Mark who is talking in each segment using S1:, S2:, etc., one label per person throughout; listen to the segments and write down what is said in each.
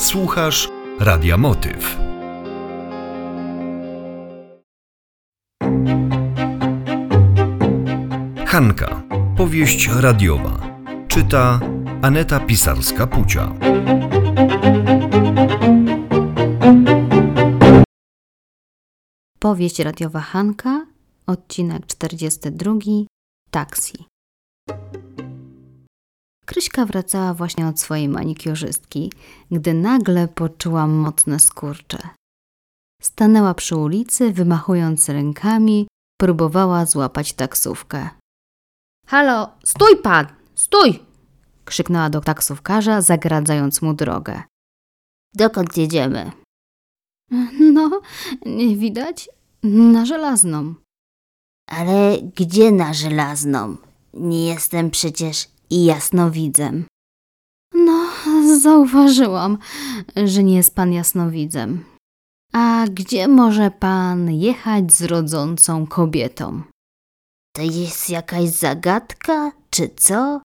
S1: Słuchasz Radia Motyw. Hanka. Powieść radiowa. Czyta Aneta Pisarska-Pucia.
S2: Powieść radiowa Hanka, odcinek 42, Taksi. Kryśka wracała właśnie od swojej manikiurzystki, gdy nagle poczuła mocne skurcze. Stanęła przy ulicy, wymachując rękami, próbowała złapać taksówkę. Halo, stój pan, stój! krzyknęła do taksówkarza, zagradzając mu drogę. Dokąd jedziemy? No, nie widać? Na żelazną.
S3: Ale gdzie na żelazną? Nie jestem przecież i jasnowidzem.
S2: No, zauważyłam, że nie jest pan jasnowidzem. A gdzie może pan jechać z rodzącą kobietą?
S3: To jest jakaś zagadka, czy co?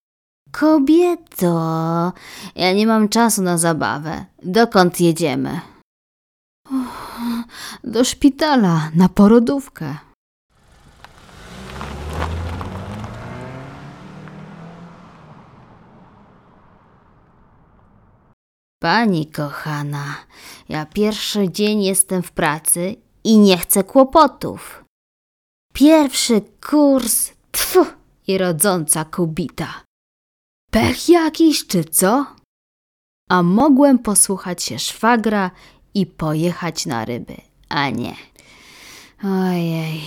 S3: Kobieto, ja nie mam czasu na zabawę. Dokąd jedziemy?
S2: Do szpitala, na porodówkę.
S3: Pani kochana, ja pierwszy dzień jestem w pracy i nie chcę kłopotów. Pierwszy kurs, tfu, i rodząca kubita. Pech jakiś, czy co? A mogłem posłuchać się szwagra i pojechać na ryby, a nie. Ojej.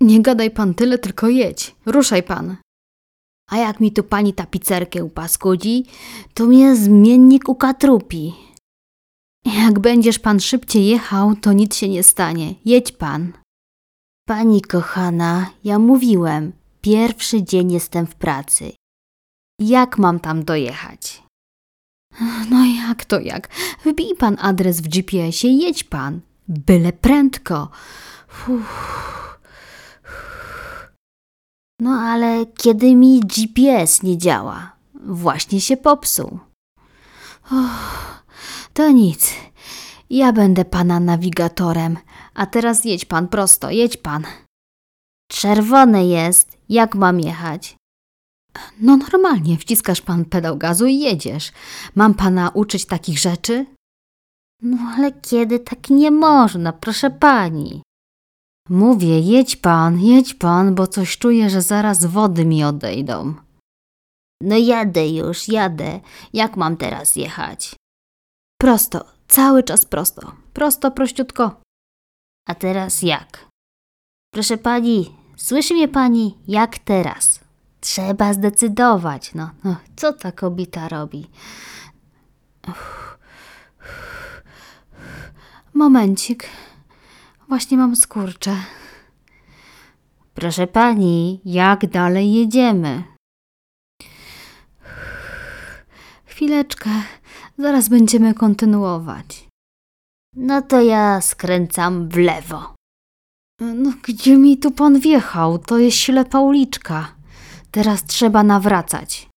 S2: Nie gadaj pan tyle, tylko jedź. Ruszaj pan.
S3: A jak mi tu pani tapicerkę upaskudzi, to mnie zmiennik ukatrupi.
S2: Jak będziesz pan szybciej jechał, to nic się nie stanie. Jedź pan.
S3: Pani kochana, ja mówiłem, pierwszy dzień jestem w pracy. Jak mam tam dojechać?
S2: No jak to jak? Wbij pan adres w GPS-ie, jedź pan. Byle prędko. Uff.
S3: No ale kiedy mi GPS nie działa? Właśnie się popsuł.
S2: Uff, to nic. Ja będę pana nawigatorem. A teraz jedź pan prosto, jedź pan.
S3: Czerwone jest. Jak mam jechać?
S2: No normalnie, wciskasz pan pedał gazu i jedziesz. Mam pana uczyć takich rzeczy?
S3: No ale kiedy tak nie można, proszę pani?
S2: Mówię, jedź pan, jedź pan, bo coś czuję, że zaraz wody mi odejdą.
S3: No jadę już, jadę. Jak mam teraz jechać?
S2: Prosto, cały czas prosto. Prosto, prościutko.
S3: A teraz jak? Proszę pani, słyszy mnie pani, jak teraz? Trzeba zdecydować, no. no co ta kobieta robi?
S2: Uff. Momencik. Właśnie mam skurcze.
S3: Proszę pani, jak dalej jedziemy?
S2: Chwileczkę, zaraz będziemy kontynuować.
S3: No to ja skręcam w lewo.
S2: No gdzie mi tu pan wjechał? To jest ślepa uliczka. Teraz trzeba nawracać.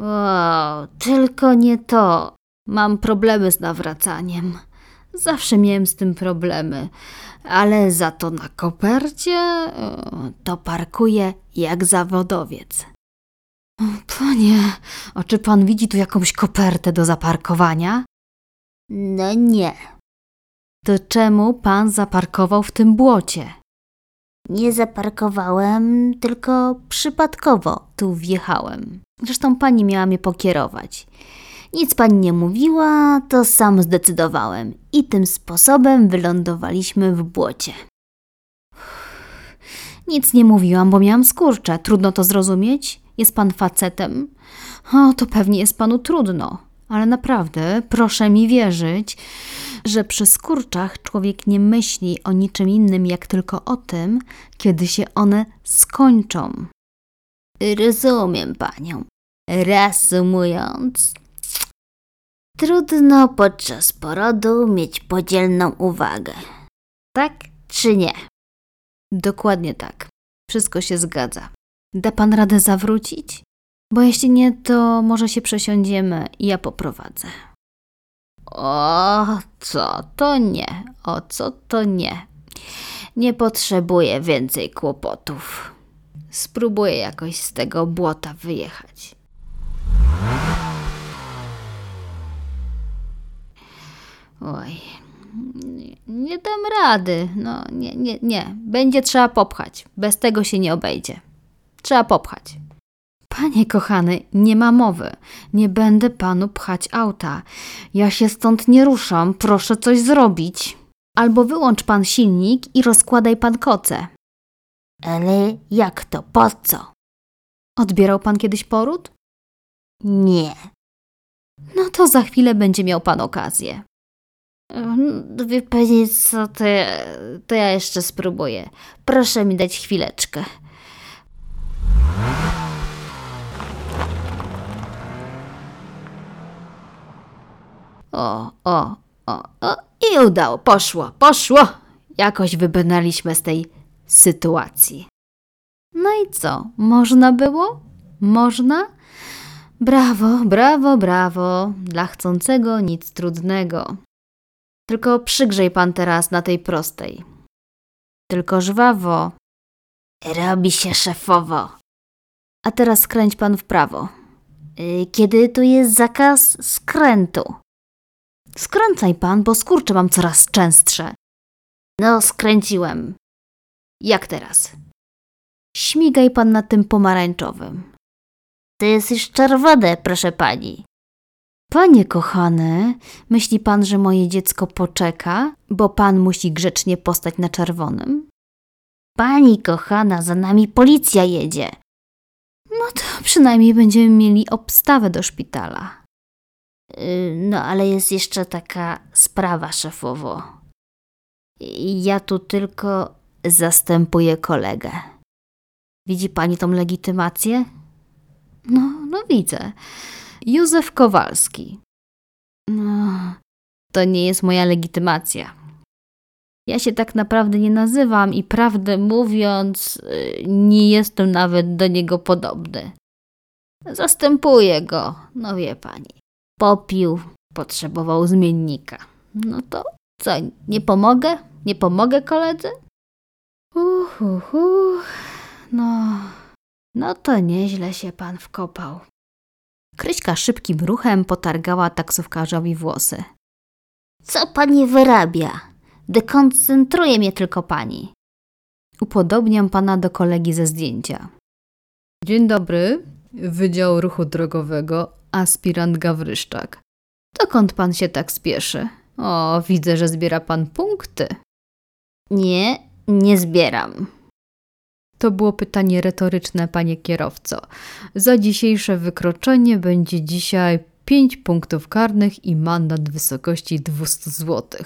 S3: O, tylko nie to. Mam problemy z nawracaniem. Zawsze miałem z tym problemy, ale za to na kopercie o, to parkuję jak zawodowiec.
S2: Panie, a czy pan widzi tu jakąś kopertę do zaparkowania?
S3: No nie,
S2: To czemu pan zaparkował w tym błocie?
S3: nie zaparkowałem, tylko przypadkowo tu wjechałem. Zresztą pani miała mnie pokierować. Nic pani nie mówiła, to sam zdecydowałem i tym sposobem wylądowaliśmy w błocie.
S2: Nic nie mówiłam, bo miałam skurcze. Trudno to zrozumieć? Jest pan facetem? O, to pewnie jest panu trudno. Ale naprawdę, proszę mi wierzyć, że przy skurczach człowiek nie myśli o niczym innym, jak tylko o tym, kiedy się one skończą.
S3: Rozumiem panią. Reasumując, trudno podczas porodu mieć podzielną uwagę. Tak czy nie?
S2: Dokładnie tak. Wszystko się zgadza. Da pan radę zawrócić? Bo jeśli nie, to może się przesiądziemy i ja poprowadzę. O, co to nie? O, co to nie? Nie potrzebuję więcej kłopotów. Spróbuję jakoś z tego błota wyjechać. Oj, nie, dam rady. No, nie, nie, nie. Będzie trzeba popchać. Bez tego się nie obejdzie. Trzeba popchać. Panie kochany, nie ma mowy. Nie będę panu pchać auta. Ja się stąd nie ruszam. Proszę coś zrobić. Albo wyłącz pan silnik i rozkładaj pan koce.
S3: Ale jak to? Po co?
S2: Odbierał pan kiedyś poród?
S3: Nie.
S2: No to za chwilę będzie miał pan okazję.
S3: Wie pani co, to ja, to ja jeszcze spróbuję. Proszę mi dać chwileczkę.
S2: O, o, o, o. I udało, poszło, poszło. Jakoś wybrnęliśmy z tej sytuacji. No i co? Można było? Można? Brawo, brawo, brawo. Dla chcącego nic trudnego. Tylko przygrzej pan teraz na tej prostej. Tylko żwawo.
S3: Robi się szefowo.
S2: A teraz skręć pan w prawo.
S3: Y, Kiedy tu jest zakaz skrętu?
S2: Skręcaj pan, bo skurcze mam coraz częstsze.
S3: No, skręciłem.
S2: Jak teraz? Śmigaj pan na tym pomarańczowym.
S3: To jest już czerwone, proszę pani.
S2: Panie kochany, myśli pan, że moje dziecko poczeka, bo pan musi grzecznie postać na czerwonym?
S3: Pani kochana, za nami policja jedzie.
S2: No to przynajmniej będziemy mieli obstawę do szpitala.
S3: Y, No, ale jest jeszcze taka sprawa, szefowo.
S2: Ja tu tylko zastępuję kolegę. Widzi pani tą legitymację? No, no widzę. Józef Kowalski. No, to nie jest moja legitymacja. Ja się tak naprawdę nie nazywam i prawdę mówiąc, y, nie jestem nawet do niego podobny. Zastępuję go, no wie pani. Popił, potrzebował zmiennika. No to co, nie pomogę? Nie pomogę koledzy? Uch. No, no to nieźle się pan wkopał. Kryśka szybkim ruchem potargała taksówkarzowi włosy.
S3: Co pani wyrabia? Dekoncentruje mnie tylko pani.
S2: Upodobniam pana do kolegi ze zdjęcia. Dzień dobry, Wydział Ruchu Drogowego, aspirant Gawryszczak. Dokąd pan się tak spieszy? O, widzę, że zbiera pan punkty.
S3: Nie, nie zbieram.
S2: To było pytanie retoryczne, panie kierowco. Za dzisiejsze wykroczenie będzie dzisiaj 5 punktów karnych i mandat w wysokości 200 zł.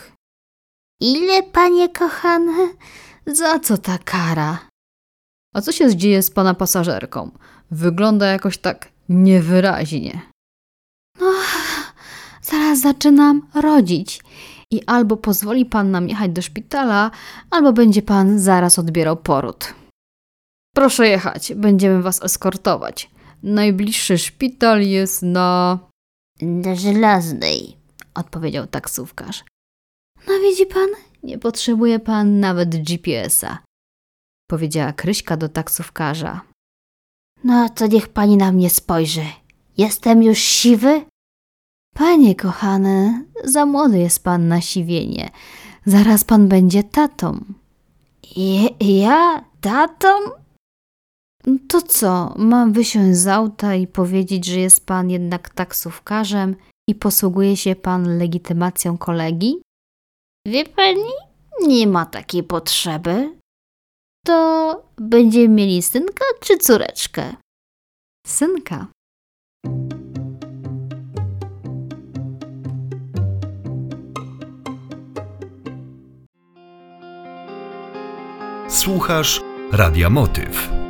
S3: Ile, panie kochane?
S2: Za co ta kara? A co się dzieje z pana pasażerką? Wygląda jakoś tak niewyraźnie. No, zaraz zaczynam rodzić. I albo pozwoli pan nam jechać do szpitala, albo będzie pan zaraz odbierał poród. Proszę jechać, będziemy was eskortować. Najbliższy szpital jest na.
S3: Na żelaznej.
S2: odpowiedział taksówkarz. No widzi pan, nie potrzebuje pan nawet GPS-a, powiedziała Kryśka do taksówkarza.
S3: No to niech pani na mnie spojrzy. Jestem już siwy?
S2: Panie kochany, za młody jest pan na siwienie. Zaraz pan będzie tatą.
S3: Je, ja? Tatą?
S2: To co, mam wysiąść z auta i powiedzieć, że jest pan jednak taksówkarzem i posługuje się pan legitymacją kolegi?
S3: Wie pani? Nie ma takiej potrzeby. To będziemy mieli synka czy córeczkę?
S2: Synka.
S1: Słuchasz Radia Motyw.